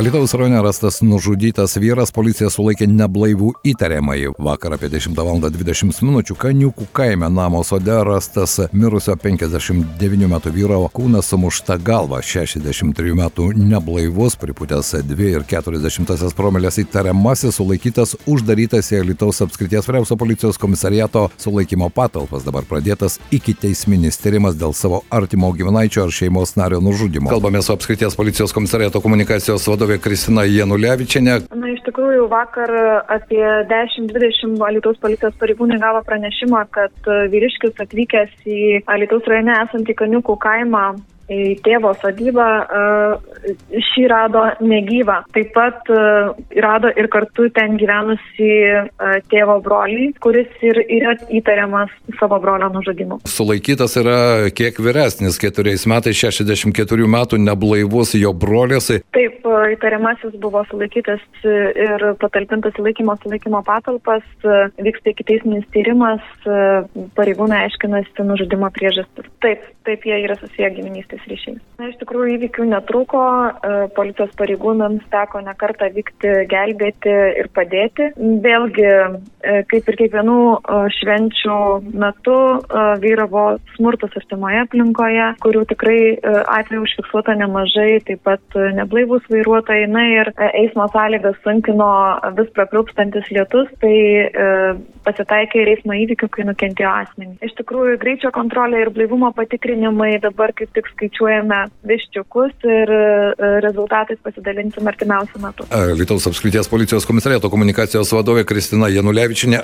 Alitaus rajone rastas nužudytas vyras, policija sulaikė neblaivų įtariamąjį. Vakar apie 10 val. 20 min. Kaniukų kaime namo sode rastas mirusio 59 metų vyro kūnas sumušta galva. 63 metų neblaivus, pripūtęs 2,40 promilės įtariamasis sulaikytas uždarytas į Alitaus apskrities vyriausio policijos komisariato sulaikymo patalpas. Dabar pradėtas iki teisminis tyrimas dėl savo artimo gyvenaičio ar šeimos nario nužudimo. Kalbame su apskrities policijos komisariato komunikacijos vadovė Kristina Janulevičiane. Na, iš tikrųjų, vakar apie 10-20 Alitaus policijos pareigūnai gavo pranešimą, kad vyriškis atvykęs į Alitaus rajone esantį Kaniukų kaimą į tėvo sodybą, šį rado negyvą. Taip pat rado ir kartu ten gyvenusi tėvo brolį, kuris ir yra įtariamas savo brolio nužudimu. Sulaikytas yra kiek vyresnis, keturiais metais, 64 metų neblaivus jo brolis. Taip, įtariamasis buvo sulaikytas ir patalpintas į laikymo sulaikymo patalpas, vyksta iki teisminis tyrimas, pareigūnai aiškinasi nužudimo priežastis. Taip, taip jie yra susiję giminystės giminystės ryšiais. Na, iš tikrųjų įvykių netruko, e, policijos pareigūnams teko nekartą vykti, gelbėti ir padėti. Vėlgi, e, kaip ir kiekvienų e, švenčių metu, vyravo smurtas artimoje aplinkoje, kurių tikrai atveju užfiksuota nemažai, taip pat neblaivus vairuotojai, na ir eismo sąlygas sunkino vis prapliupstantis lietus, tai pasitaikė ir eismo įvykių, kai nukentėjo asmenys. Iš tikrųjų, greičio kontrolė ir blaivumo patikrinimai dabar kaip tik skaičiuoja skaičiuojame viščiukus ir e, rezultatais pasidalinsim artimiausiu metu. Lietuvos apskrities policijos komisariato komunikacijos vadovė Kristina Janulevičinė.